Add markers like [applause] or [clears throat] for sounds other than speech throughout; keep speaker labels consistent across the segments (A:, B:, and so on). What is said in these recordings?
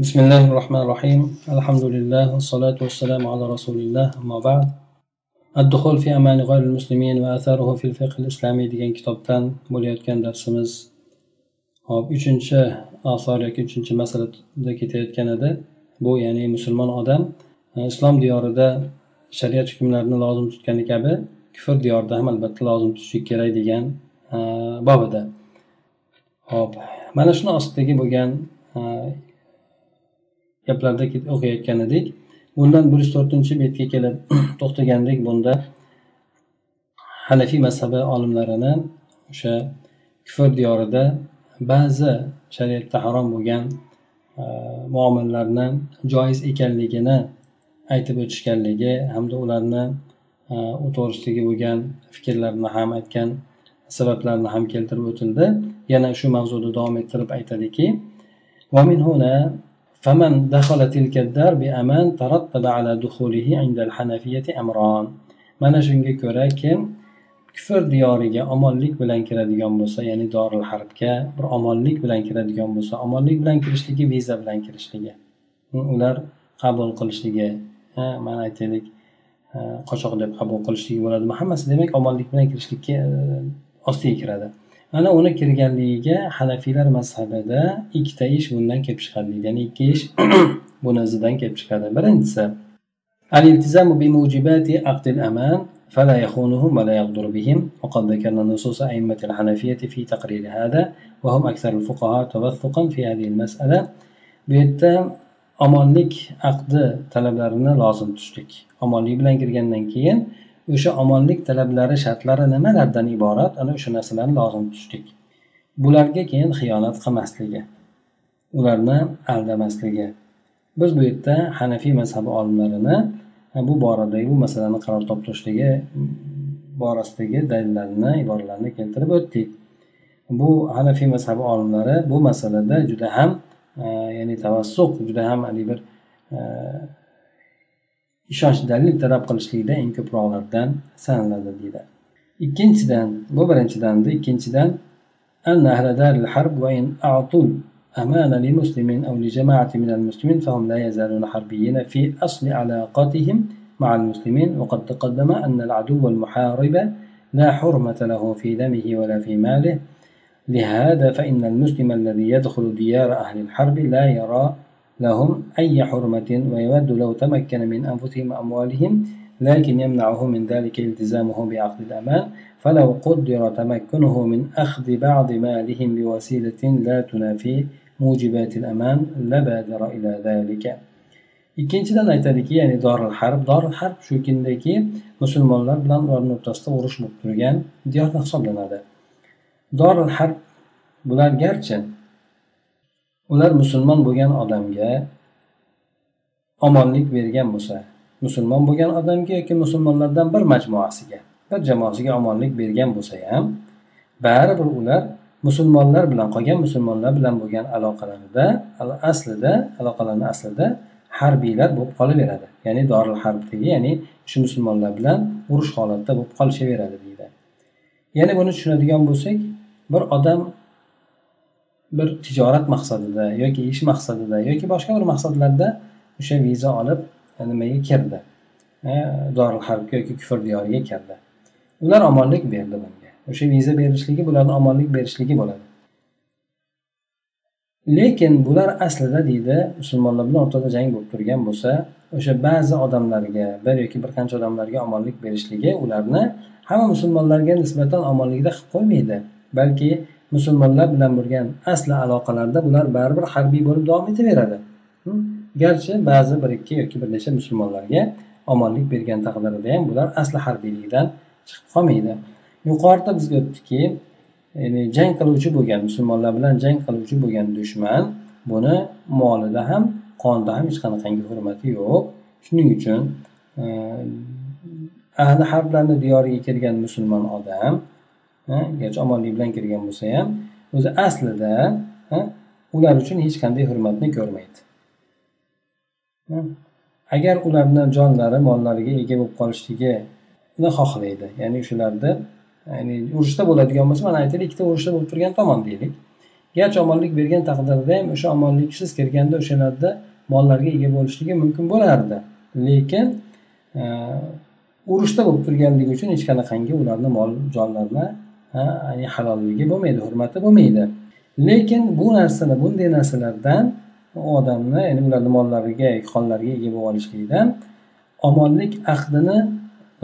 A: بسم الله الرحمن الرحيم الحمد لله والصلاة والسلام على رسول الله أما بعد الدخول في أمان غير المسلمين وآثاره في الفقه الإسلامي degan kitobdan bo'layotgan darsimiz hop uchinchi asor yoki uchinchi masalada ketayotgan edi bu ya'ni musulmon odam e, islom diyorida shariat hukmlarini lozim tutgani kabi kufr diyorida ham albatta lozim tutishi kerak degan e, bob edi hop mana shuni ostidagi bo'lgan e, gaplarda o'qiyotgan edik bundan bir yuz to'rtinchi betga kelib [clears throat] to'xtagandik bunda hanafiy mazhabi olimlarini o'sha kufr diyorida ba'zi shariatda harom bo'lgan e, joiz ekanligini aytib o'tishganligi hamda ularni e, u to'g'risidagi bo'lgan fikrlarni ham aytgan sabablarni ham keltirib o'tildi. Yana shu mavzuni davom ettirib aytadiki فمن دخل تلك الدار بأمان ترتب على دخوله عند الحنفية أمران mana shunga ko'ra kim kufr diyoriga omonlik bilan kiradigan bo'lsa ya'ni doril harbga bir omonlik bilan kiradigan bo'lsa omonlik bilan kirishligi viza bilan kirishligi ular qabul qilishligi mana aytaylik qochoq deb qabul qilishligi bo'ladimi hammasi demak omonlik bilan kirishlikka e, ostiga kiradi mana uni kirganligiga hanafiylar mazhabida ikkita ish bundan kelib chiqadi deydi ya'ni ikki ish [clears throat] buni izidan kelib chiqadi birinchisi الالتزام بموجبات عقد الأمان فلا يخونهم ولا يغدر بهم وقد ذكرنا نصوص أئمة الحنفية في تقرير هذا وهم أكثر الفقهاء توثقا في هذه المسألة bu yerda omonlik aqdi talablarini lozim tutishlik omonlik bilan kirgandan keyin o'sha omonlik talablari shartlari nimalardan iborat? Ana o'sha narsalarni lozim tutishlik. Bularga keyin xiyonat qilmasligi ularni aldamasligi. Biz bu yerda hanafiy mazhabi olimlarini bu boradagi bu masalani qaror toptirishligi mm, borasidagi dalillarni iboralarni keltirib o'tdik. Bu hanafiy mazhabi olimlari bu masalada juda ham ya'ni tavassuq juda ham haligi bir ishonch dalil talab qilishlikda eng ko'proqlardan sanaladi deydi. Ikkinchidan bu birinchidan ikkinchidan أن أهل دار الحرب وإن أعطوا أمان لمسلم أو لجماعة من المسلمين فهم لا يزالون حربيين في أصل علاقاتهم مع المسلمين وقد تقدم أن العدو المحارب لا حرمة له في دمه ولا في ماله لهذا فإن المسلم الذي يدخل ديار أهل الحرب لا يرى لهم أي حرمة ويود لو تمكن من أنفسهم وأموالهم لكن يمنعه من ذلك التزامه بعقد الأمان فلو قدر تمكنه من أخذ بعض مالهم بوسيلة لا تنافي موجبات الأمان لبادر إلى ذلك ikkinchidan aytadiki ya'ni doril harb doril harb shu kundagi musulmonlar bilan ularni o'rtasida urush bo'lib turgan diyor hisoblanadi doril harb bular garchi ular musulmon bo'lgan odamga omonlik bergan bo'lsa musulmon bo'lgan odamga yoki musulmonlardan bir majmuasiga bir jamoasiga omonlik bergan bo'lsa ham baribir ular musulmonlar bilan qolgan musulmonlar bilan bo'lgan aloqalarida aslida aloqalarni aslida harbiylar bo'lib qolaveradi. Ya'ni doril harbdagi ya'ni shu musulmonlar bilan urush holatida bo'lib qolishaveradi deydi. Yana buni tushunadigan bo'lsak bir odam bir tijorat maqsadida yoki ish maqsadida yoki boshqa bir maqsadlarda o'sha viza olib e, nimaga kirdi e, doril harbga yoki kufr diyoriga kirdi ular omonlik berdi bunga. O'sha viza berishligi bularni omonlik berishligi bo'ladi. Lekin bular aslida deydi musulmonlar bilan o'rtada jang bo'lib turgan bo'lsa o'sha ba'zi odamlarga bir yoki bir qancha odamlarga omonlik berishligi ularni hamma musulmonlarga nisbatan omonlikda qilib qo'ymaydi. Balki musulmonlar bilan bo'lgan asli aloqalarda bular baribir harbiy bo'lib davom etaveradi. Hm? Garchi ba'zi bir ikki yoki bir necha musulmonlarga omonlik bergan taqdirida ham bular asli harbiylikdan chiqib qolmaydi. Yuqorida bizga o'tdiki ya'ni jang qiluvchi bo'lgan musulmonlar bilan jang qiluvchi bo'lgan dushman buni molida ham qonida ham hech qanaqangi hurmati yo'q. Shuning uchun ahli harblarni diyoriga kelgan musulmon odam garchi omonlik bilan kirgan bo'lsa ham o'zi aslida ular uchun hech qanday hurmatni ko'rmaydi. Agar ularni jonlari mollariga ega bo'lib qolishligini xohlaydi. Ya'ni shularni ya'ni urushda bo'ladigan bo'lsa mana aytaylik ikkita urushda bo'lib turgan tomon deylik. Garchi omonlik bergan taqdirda ham o'sha omonliksiz kirganda o'shalarda mollarga ega bo'lishligi mumkin bo'lardi. Lekin urushda bo'lib turganligi uchun hech qanaqangi ularni mol jonlarini halolligi bo'lmaydi hurmati bo'lmaydi. Lekin bu narsalar bunday narsalardan odamni ya'ni ularni mollariga qonlariga ega bo'lib olishlikdan omonlik ahdini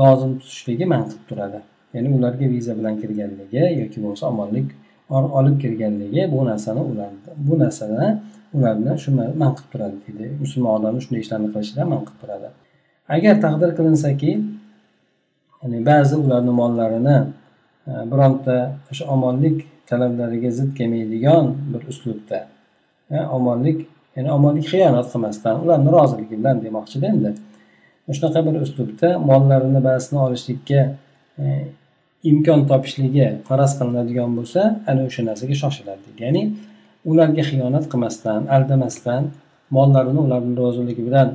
A: lozim tutishligi man qilib turadi. Ya'ni ularga viza bilan kirganligi yoki bo'lmasa omonlik olib kirganligi bu narsani ularni bu narsani ularni shu man qilib turadi deydi. Musulmon odamni shunday ishlarni qilishidan man qilib turadi. Agar taqdir qilinsaki ya'ni ba'zi ularni mollarini E, bironta o'sha omonlik talablariga zid kelmaydigan bir uslubda. E, omonlik ya'ni omonlik xiyonat qilmasdan ularni roziligi bilan demoqchida endi shunaqa bir uslubda mollarini ba'zisini olishlikka e, imkon topishligi faraz qilinadigan bo'lsa ana o'sha narsaga shoshiladi. Ya'ni ularga xiyonat qilmasdan aldamasdan mollarini ularni roziligi bilan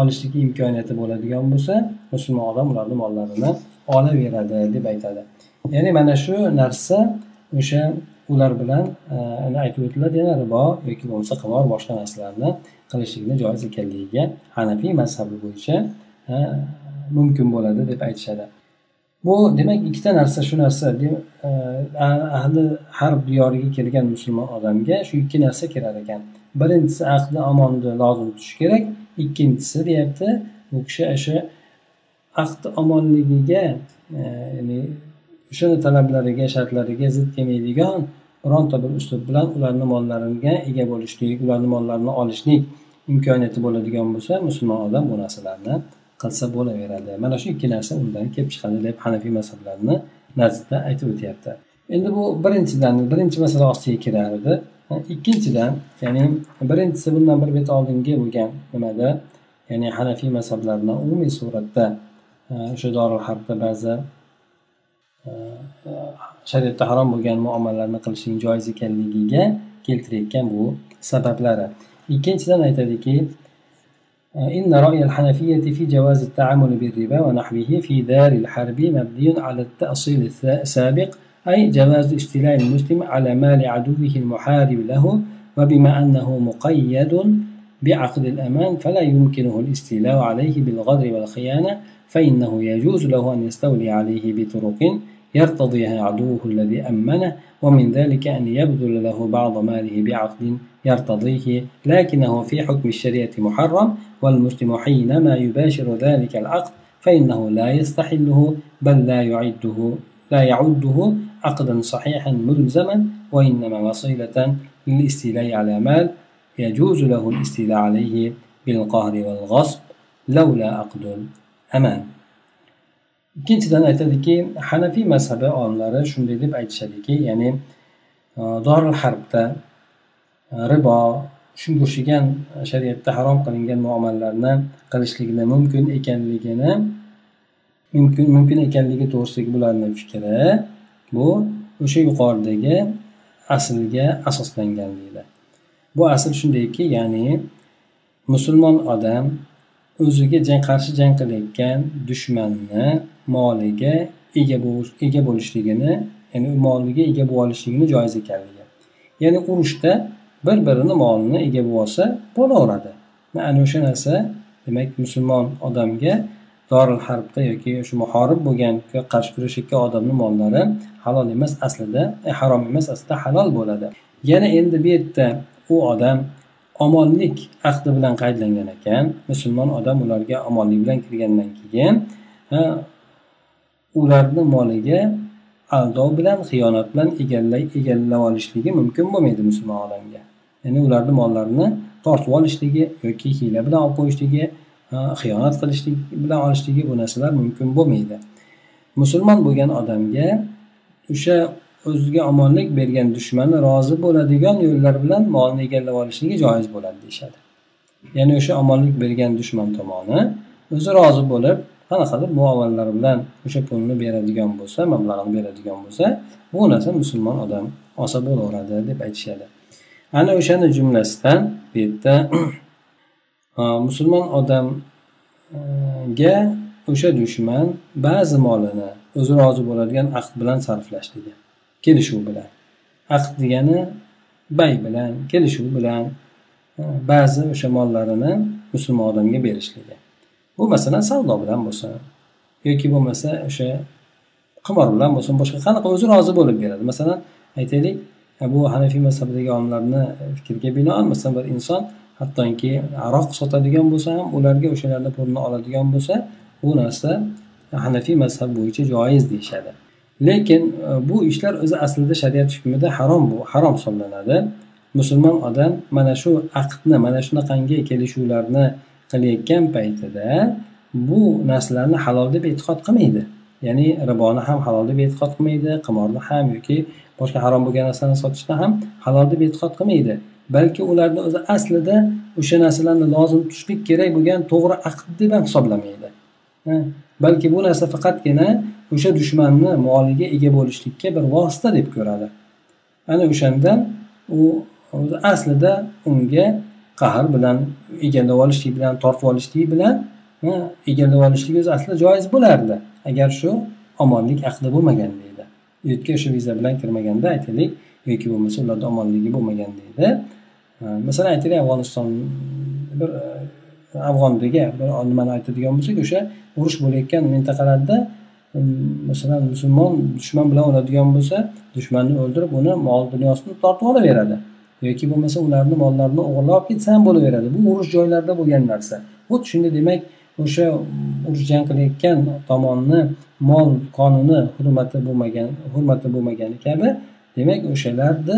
A: olishlik imkoniyati bo'ladigan bo'lsa musulmon odam ularni mollarini olaveradi deb aytadi. Ya'ni mana shu narsa o'sha ular bilan e, aytib o'tiladi yana ribo yoki bo'lmasa qimor boshqa narsalarni qilishlikni joiz ekanligiga hanafiy mazhabi bo'yicha e, mumkin bo'ladi deb aytishadi. Bu demak ikkita narsa shu narsa e, ahli harb diyoriga kelgan musulmon odamga shu ikki narsa kirar ekan. Birinchisi aqdi omonni lozim tutish kerak ikkinchisi deyapti bu kishi o'sha aqdi omonligiga e, ya'ni o'shani talablariga shartlariga zid kelmaydigan bironta bir uslub bilan ularni mollariga ega bo'lishlik ularni mollarini olishlik imkoniyati bo'ladigan bo'lsa musulmon odam bu narsalarni qilsa bo'laveradi. Mana shu ikki narsa undan kelib chiqadi deb hanafiy mazhablarni nazdida aytib o'tyapti. Endi bu birinchidan birinchi masala ostiga kirardi ikkinchidan ya'ni birinchisi bundan bir bet oldingi bo'lgan nimada? Ya'ni hanafiy mazhablarni umumiy suratda o'sha dorul harbda ba'zi shariatda harom bo'lgan muomalalarni qilishning joiz ekanligiga keltirayotgan bu sabablari ikkinchidan aytadiki إن رأي الحنفية في جواز التعامل بالربا ونحوه في دار الحرب مبني على التأصيل السابق أي جواز استيلاء المسلم على مال عدوه المحارب له وبما أنه مقيد بعقد الأمان فلا يمكنه الاستيلاء عليه بالغدر والخيانة فإنه يجوز له أن يستولي عليه بطرق يرتضيها عدوه الذي أمنه ومن ذلك أن يبذل له بعض ماله بعقد يرتضيه لكنه في حكم الشريعة محرم والمسلم حينما يباشر ذلك العقد فإنه لا يستحله بل لا يعده لا يعده عقدا صحيحا ملزما وإنما وسيلة للاستيلاء على مال يجوز له الاستيلاء عليه بالقهر والغصب لولا عقد الأمان. Ikkinchidan aytadiki hanafiy mazhabi olimlari shunday deb aytishadiki ya'ni e, doril harbda e, ribo shunga o'xshagan shariatda harom qilingan muomalalarni qilishlikni mumkin ekanligini mumkin mumkin ekanligi to'g'risidagi bularni fikri bu o'sha yuqoridagi aslga asoslangan deydi bu asl shundayki ya'ni musulmon odam o'ziga jang qarshi jang qilayotgan dushmanni moliga ega ega bo'lishligini ya'ni moliga ega bo'lib olishligini joiz ekanligi. Ya'ni urushda bir birini molini ega bo'lib olsa bo'laveradi. Ana o'sha narsa. Demak musulmon odamga doril harbda yoki shu muhorib bo'lgan qarshi kurashayotgan odamni mollari halol emas aslida e, harom emas aslida halol bo'ladi. Yana endi bu yerda u odam omonlik ahdi bilan qaydlangan ekan. Musulmon odam ularga omonlik bilan kirgandan keyin ularni moliga aldov bilan xiyonat bilan egallab olishligi mumkin bo'lmaydi musulmon odamga. Ya'ni ularni mollarini tortib olishligi yoki hiyla bilan olib qo'yishligi xiyonat qilishlik bilan olishligi bu narsalar mumkin bo'lmaydi. Musulmon bo'lgan odamga o'sha o'ziga omonlik bergan dushmani rozi bo'ladigan yo'llar bilan molni egallab olishligi joiz bo'ladi deyishadi. Ya'ni o'sha omonlik bergan dushman tomoni o'zi rozi bo'lib qanaqadir muomalalar bilan o'sha pulni beradigan bo'lsa mablag'ini beradigan bo'lsa bu narsa musulmon odam olsa bo'laveradi deb aytishadi. Ana o'shani jumlasidan bu yerda [clears throat] musulmon odamga o'sha dushman ba'zi molini o'zi rozi bo'ladigan aqd bilan sarflashligi kelishuv bilan. Aqd degani bay bilan kelishuv bilan ba'zi o'sha mollarini musulmon odamga berishligi. Bu masalan savdo bilan bo'lsin yoki bo'lmasa o'sha qimor bilan bo'lsin boshqa qanaqa o'zi rozi bo'lib beradi. Masalan aytaylik bu hanafiy mazhabidagi olimlarni fikriga binoan masalan bir inson hattoki aroq sotadigan bo'lsa ham ularga o'shalarni pulini oladigan bo'lsa bu narsa hanafiy mazhab bo'yicha joiz deyishadi. Lekin e, bu ishlar o'zi aslida shariat hukmida harom bu harom hisoblanadi musulmon odam mana shu aqdni mana shunaqangi kelishuvlarni qilayotgan paytida bu narsalarni halol deb e'tiqod qilmaydi. Ya'ni riboni ham halol deb e'tiqod qilmaydi qimorni ham yoki boshqa harom bo'lgan narsani sotishni ham halol deb e'tiqod qilmaydi. Balki ularni o'zi aslida o'sha narsalarni lozim tutishlik kerak bo'lgan to'g'ri aqd deb ham hisoblamaydi. Balki bu narsa faqatgina o'sha dushmanni moliga ega bo'lishlikka bir vosita deb ko'radi. Ana o'shandan u o'zi aslida unga qahr bilan egallab olishlik bilan tortib olishlik bilan egallab olishlik o'zi aslida joiz bo'lardi. Agar shu omonlik aqdi bo'lmagan deydi. Yurtga o'sha viza bilan kirmaganda aytaylik yoki bo'lmasa ularda omonligi bo'lmaganda edi masalan aytaylik afg'oniston bir e, afg'ondagi bir nimani aytadigan bo'lsak o'sha urush bo'layotgan mintaqalarda Hm, masalan musulmon dushman bilan o'ladigan bo'lsa dushmanni o'ldirib uni mol dunyosini tortib olaveradi yoki bo'lmasa ularni mollarini o'g'irlab olib ketsa ham bo'laveradi. Bu urush joylarida bo'lgan narsa. Xuddi shunday demak o'sha urush jang qilayotgan tomonni mol qonuni hurmati bo'lmagan hurmati bo'lmagani kabi demak o'shalarni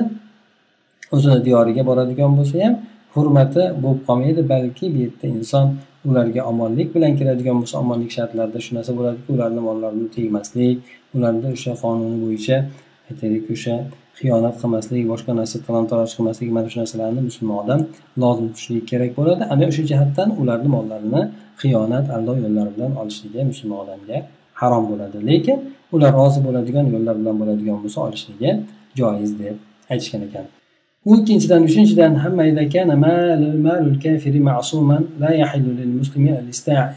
A: o'zini diyoriga boradigan bo'lsa ham hurmati bo'lib qolmaydi balki bu yerda inson ularga omonlik bilan kiradigan bo'lsa omonlik shartlarida shu narsa bo'ladiki ularni mollarini tegmaslik ularni o'sha qonuni bo'yicha aytaylik o'sha xiyonat qilmaslik boshqa narsa talon taroj qilmaslik mana shu narsalarni musulmon odam lozim tutishligi kerak bo'ladi. Ana o'sha jihatdan ularni mollarini xiyonat aldov yo'llari bilan olishligi musulmon odamga harom bo'ladi. Lekin ular rozi bo'ladigan yo'llar bilan bo'ladigan bo'lsa olishligi joiz deb aytishgan ekan. Ikkinchidan uchinchidan hamma إذا كان مال مال الكافر معصوما لا يحل للمسلم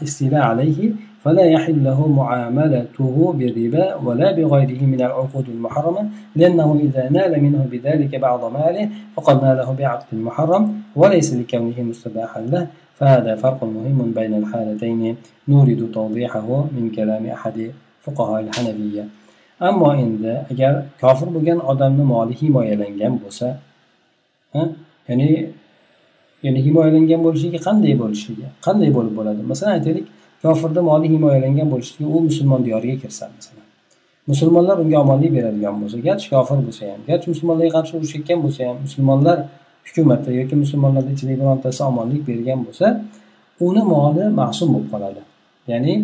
A: الاستيلاء عليه فلا يحل له معاملته بالربا ولا بغيره من العقود المحرمة لأنه إذا نال منه بذلك بعض ماله فقد ناله بعقد محرم وليس لكونه مستباحا له فهذا فرق مهم بين الحالتين. نريد توضيحه من كلام أحد فقهاء الحنفية. ammo endi agar kofir bo'lgan odamni moli himoyalangan bo'lsa ya'ni ya'ni himoyalangan bo'lishligi qanday bo'lishligi qanday bo'lib bo'ladi? Masalan aytaylik kofirni moli himoyalangan bo'lishligi u musulmon diyoriga kirsa masalan. Musulmonlar unga omonlik beradigan bo'lsa garchi kofir bo'lsa ham garchi musulmonlarga qarshi urushayotgan bo'lsa ham musulmonlar hukumatda yoki musulmonlarni ichidagi birontasi omonlik bergan bo'lsa uni moli ma'sum bo'lib qoladi. Ya'ni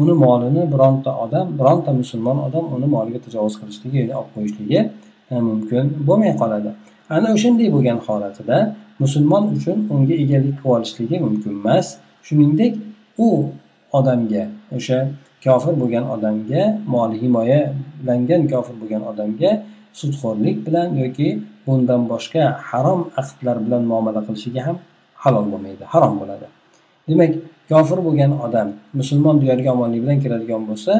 A: uni molini bironta odam bironta musulmon odam uni moliga tajovuz qilishligi yoki olib qo'yishligi e, mumkin bo'lmay qoladi. Ana o'shanday bo'lgan holatida musulmon uchun unga egalik qilib olishligi mumkin emas. Shuningdek u odamga o'sha kofir bo'lgan odamga moli himoyalangan kofir bo'lgan odamga sudxo'rlik bilan yoki bundan boshqa harom aqdlar bilan muomala qilishiga ham halol bo'lmaydi harom bo'ladi. Demak kofir bo'lgan odam musulmon diyoriga omonlik bilan kiradigan bo'lsa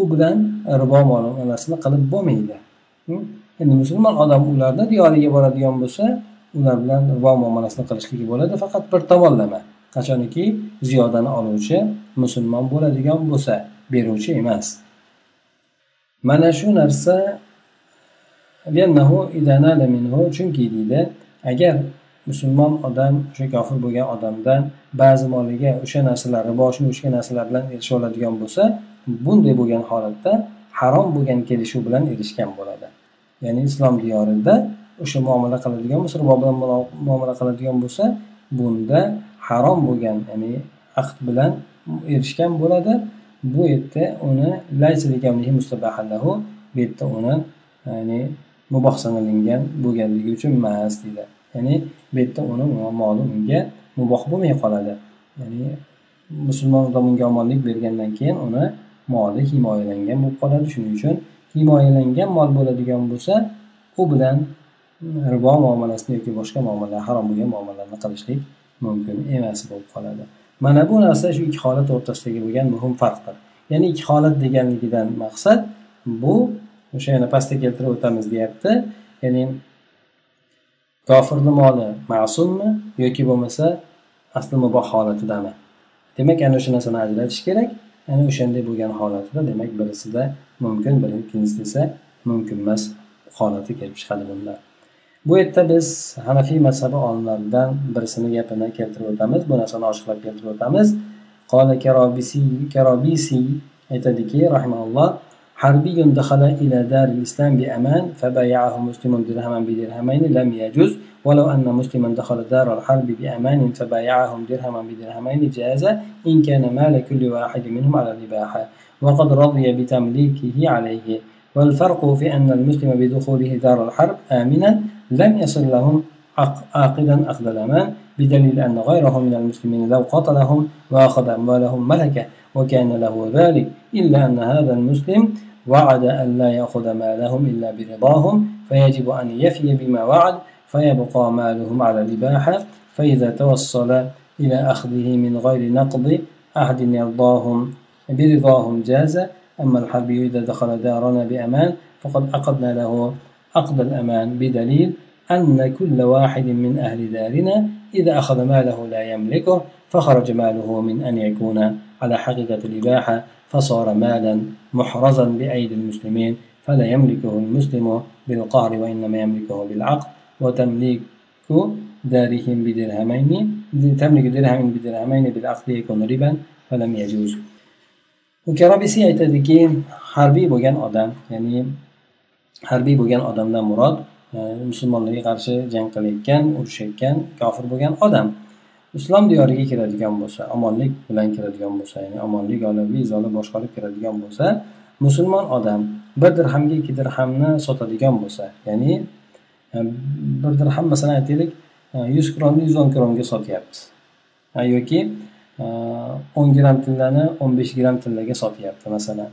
A: u bilan ribo muomalasini qilib bo'lmaydi. Hm? Endi musulmon odam ularni diyoriga boradigan bo'lsa ular bilan ribo muomalasini qilishligi bo'ladi. Faqat bir tomonlama. Qachoniki? Ziyodani oluvchi musulmon bo'ladigan bo'lsa beruvchi emas. Mana shu narsa chunki deydi agar musulmon odam o'sha kofir bo'lgan odamdan ba'zi moliga o'sha narsalar riboshini o'sha narsalar bilan erishib oladigan bo'lsa bunday bo'lgan holatda harom bo'lgan kelishuv bilan erishgan bo'ladi. Ya'ni islom diyorida o'sha muomala qiladigan bo'lsa bilan muomala qiladigan bo'lsa bunda harom bo'lgan ya'ni aqd bilan erishgan bo'ladi. Bu yerda uni bu yerda uni ya'ni muboh sanalingan bo'lganligi uchun emas deydi. Ya'ni bu yerda uni moli unga muboh bo'lmay qoladi. Ya'ni musulmon odam unga omonlik bergandan keyin uni moli himoyalangan bo'lib qoladi. Shuning uchun himoyalangan mol bo'ladigan bo'lsa u bilan ribo muomalasini yoki boshqa muomala harom bo'lgan muomalalarni qilishlik mumkin emas bo'lib qoladi. Mana bu narsa shu ikki holat o'rtasidagi bo'lgan muhim farqdir. Ya'ni ikki holat deganligidan maqsad bu o'sha yana pastda keltirib o'tamiz deyapti. Ya'ni kofirni moli ma'summi yoki bo'lmasa asli muboh holatidami? Demak ana o'sha narsani ajratish kerak. Ana o'shanday bo'lgan holatida demak birisida mumkin biri ikkinchisida esa mumkin emas holati kelib chiqadi bunda bu yerda biz hanafiy mazhabi olimlaridan birisini gapini keltirib o'tamiz bu narsani ochiqlab keltirib o'tamiz qola karobisiy aytadiki rahimalloh حربي دخل إلى دار الإسلام بأمان فبايعه مسلم درهما بدرهمين لم يجوز ولو أن مسلما دخل دار الحرب بأمان فبايعهم درهما بدرهمين جاز إن كان مال كل واحد منهم على الإباحة وقد رضي بتمليكه عليه. والفرق في أن المسلم بدخوله دار الحرب آمنا لم يصل لهم عاقدا أخذ الأمان بدليل أن غيره من المسلمين لو قتلهم وأخذ أموالهم ملكة وكان له ذلك إلا أن هذا المسلم وعد أن لا يأخذ مالهم إلا برضاهم فيجب أن يفي بما وعد فيبقى مالهم على الإباحة فإذا توصل إلى أخذه من غير نقض أحد يرضاهم. برضاهم جاز. أما الحربي إذا دخل دارنا بأمان فقد عقدنا له عقد الأمان بدليل أن كل واحد من أهل دارنا إذا أخذ ماله لا يملكه فخرج ماله من أن يكون على حقيقة الإباحة فصار مالا محرزا بأيدي المسلمين فلا يملكه المسلم بالقهر وإنما يملكه بالعقد. وتمليك دارهم بدرهمين تملك درهم بدرهمين بالعقد يكون ربا فلم يجوز. Mukarrabisiy aytadiki harbiy bo'lgan odam ya'ni harbiy bo'lgan odamdan murod e, musulmonlarga qarshi jang qilayotgan urushayotgan kofir bo'lgan odam islom diyoriga kiradigan bo'lsa omonlik bilan kiradigan bo'lsa ya'ni omonlik olib viza olib kiradigan bo'lsa musulmon odam bir dirhamga ikki dirhamni sotadigan bo'lsa ya'ni e, bir dirham masalan aytaylik e, yuz kronni yuz o'n kronga sotyapti yoki o'n gramm tillani o'n besh gramm tillaga sotyapti masalan.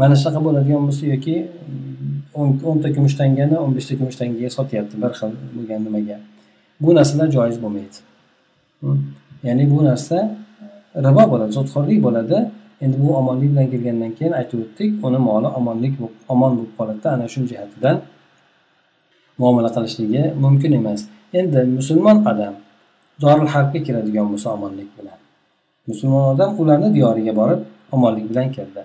A: Mana shunaqa bo'ladigan bo'lsa yoki mm, o'nta kumush tangani o'n beshta kumush tangaga sotyapti bir xil bo'lgan nimaga. Bu narsalar joiz bo'lmaydi. Hmm. Ya'ni bu narsa ribo bo'ladi zotxo'rlik bo'ladi. Endi bu omonlik bilan kelgandan keyin aytib o'tdik uni moli omonlik omon bo'lib qoladida ana shu jihatidan muomala qilishligi mumkin emas. Endi musulmon odam doril harbga kiradigan bo'lsa omonlik bilan. Musulmon odam ularni diyoriga borib omonlik bilan keldi.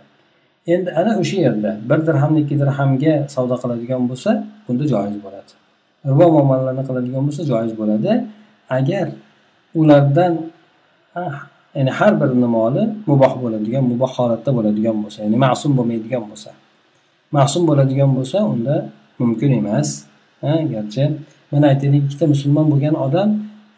A: Endi ana o'sha yerda bir dirhamni ikki dirhamga savdo qiladigan bo'lsa bunda joiz bo'ladi. Ribo muomalalarni qiladigan bo'lsa joiz bo'ladi. Agar ulardan ya'ni har birini moli muboh bo'ladigan muboh holatda bo'ladigan bo'lsa ya'ni ma'sum bo'lmaydigan bo'lsa ma'sum bo'ladigan bo'lsa unda mumkin emas. Garchi mana aytaylik ikkita musulmon bo'lgan odam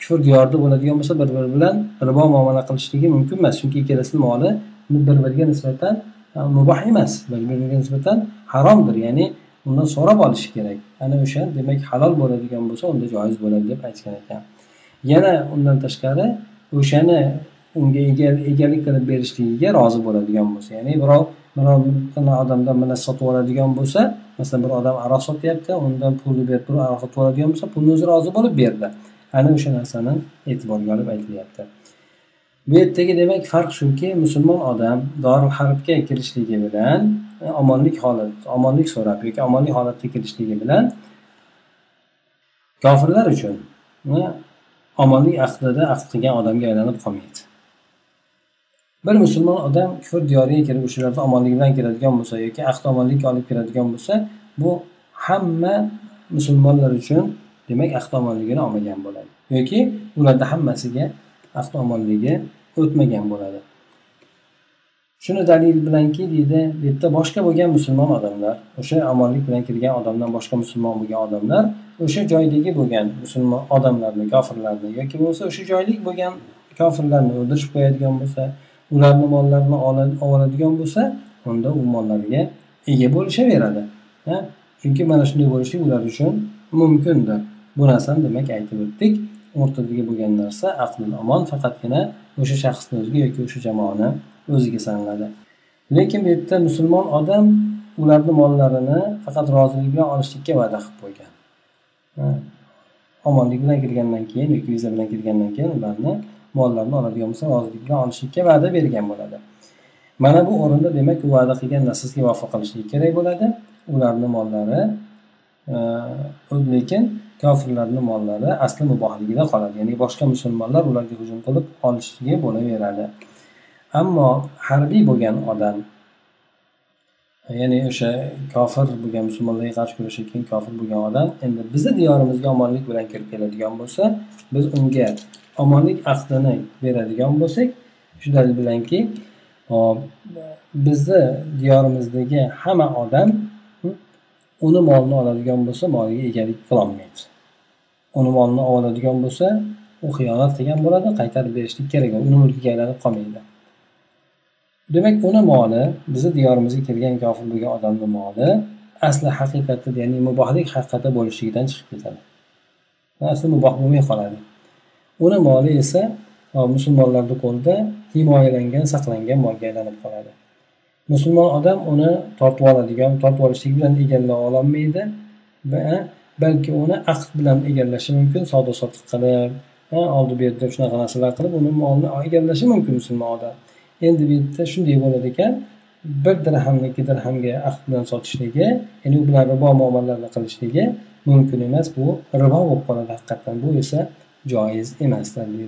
A: kufr diyorida bo'ladigan bo'lsa bir biri bilan ribo muomala qilishligi mumkin emas. Chunki ikkalasini moli bir biriga nisbatan e, muboh emas. Bir biriga nisbatan haromdir. Ya'ni undan so'rab olishi kerak. Ana o'sha demak halol bo'ladigan bo'lsa unda joiz bo'ladi deb aytgan ekan. Yana undan tashqari o'shani unga egalik qilib berishligiga rozi bo'ladigan bo'lsa ya'ni birov biror odamdan bir narsa sotib oladigan bo'lsa masalan bir odam aroq sotyapti undan pulni berib turib aroq sotib oladigan bo'lsa pulni o'zi rozi bo'lib berdi. Ana o'sha narsani e'tiborga olib aytilyapti. Bu yerdagi demak farq shuki musulmon odam doril harbga kirishligi bilan e, omonlik holat omonlik so'rab yoki omonlik holatda kirishligi bilan kofirlar uchun e, omonlik ahdida ahd qilgan odamga aylanib qolmaydi. Bir musulmon odam kufr diyoriga kirib o'shalarda omonlik bilan kiradigan bo'lsa yoki ahd omonlikka olib kiradigan bo'lsa bu hamma musulmonlar uchun demak ahd omonligini olmagan bo'ladi. Yoki ularda hammasiga ahd omonligi o'tmagan bo'ladi. Shuni dalil bilanki deydi bu yerda boshqa bo'lgan musulmon odamlar o'sha omonlik bilan kirgan odamdan boshqa musulmon bo'lgan odamlar o'sha joydagi bo'lgan musulmon odamlarni kofirlarni yoki bo'lmasa o'sha joylik bo'lgan kofirlarni o'ldirishib qo'yadigan bo'lsa ularni mollarini olib oladigan bo'lsa unda u mollarga ega bo'lishaveradi. Chunki mana shunday bo'lishlik ular uchun mumkindir. Bu narsani demak aytib o'tdik. O'rtadagi bo'lgan narsa aqlul omon faqatgina o'sha shaxsni o'ziga yoki o'sha jamoani o'ziga sanaladi. Lekin bu yerda musulmon odam ularni mollarini faqat rozilik bilan olishlikka va'da qilib qo'ygan. Omonlik bilan kirgandan keyin yoki viza bilan kirgandan keyin ularni mollarini oladigan bo'lsa rozilik bilan olishlikka va'da bergan bo'ladi. Mana bu o'rinda demak u va'da qilgan narsasiga vafo qilishlik kerak bo'ladi. Ularni mollari lekin kofirlarni mollari asli mubohligida qoladi. Ya'ni boshqa musulmonlar ularga hujum qilib olishligi bo'laveradi. Ammo harbiy bo'lgan odam ya'ni o'sha kofir bo'lgan musulmonlarga qarshi kurashayotgan kofir bo'lgan odam endi bizni diyorimizga omonlik bilan kirib keladigan bo'lsa biz unga omonlik ahdini beradigan bo'lsak shu dalil bilanki bizni diyorimizdagi hamma odam uni molini oladigan bo'lsa moliga egalik qilolmaydi. Uni molini oladigan bo'lsa u xiyonat qilgan bo'ladi qaytarib berishlik kerak uni mulkiga aylanib qolmaydi. Demak uni moli bizni diyorimizga kelgan kofir bo'lgan odamni moli asli haqiqati ya'ni mubohlik haqiqati bo'lishligidan chiqib ketadi. Asli muboh bo'lmay qoladi. Uni moli esa musulmonlarni qo'lida himoyalangan saqlangan molga aylanib qoladi. Musulmon odam uni tortib oladigan tortib olishlik bilan egallay ololmaydi balki uni aqd bilan egallashi mumkin savdo sotiq qilib oldi berdi shunaqa narsalar qilib uni molini egallashi mumkin musulmon odam. Endi bu yerda shunday bo'ladi ekan bir dirhamni ikki dirhamga aqd bilan sotishligi ya'ni u bilan ribo muomalalarni qilishligi mumkin emas bu ribo bo'lib qoladi haqiqatdan bu esa joiz emasdir deydi.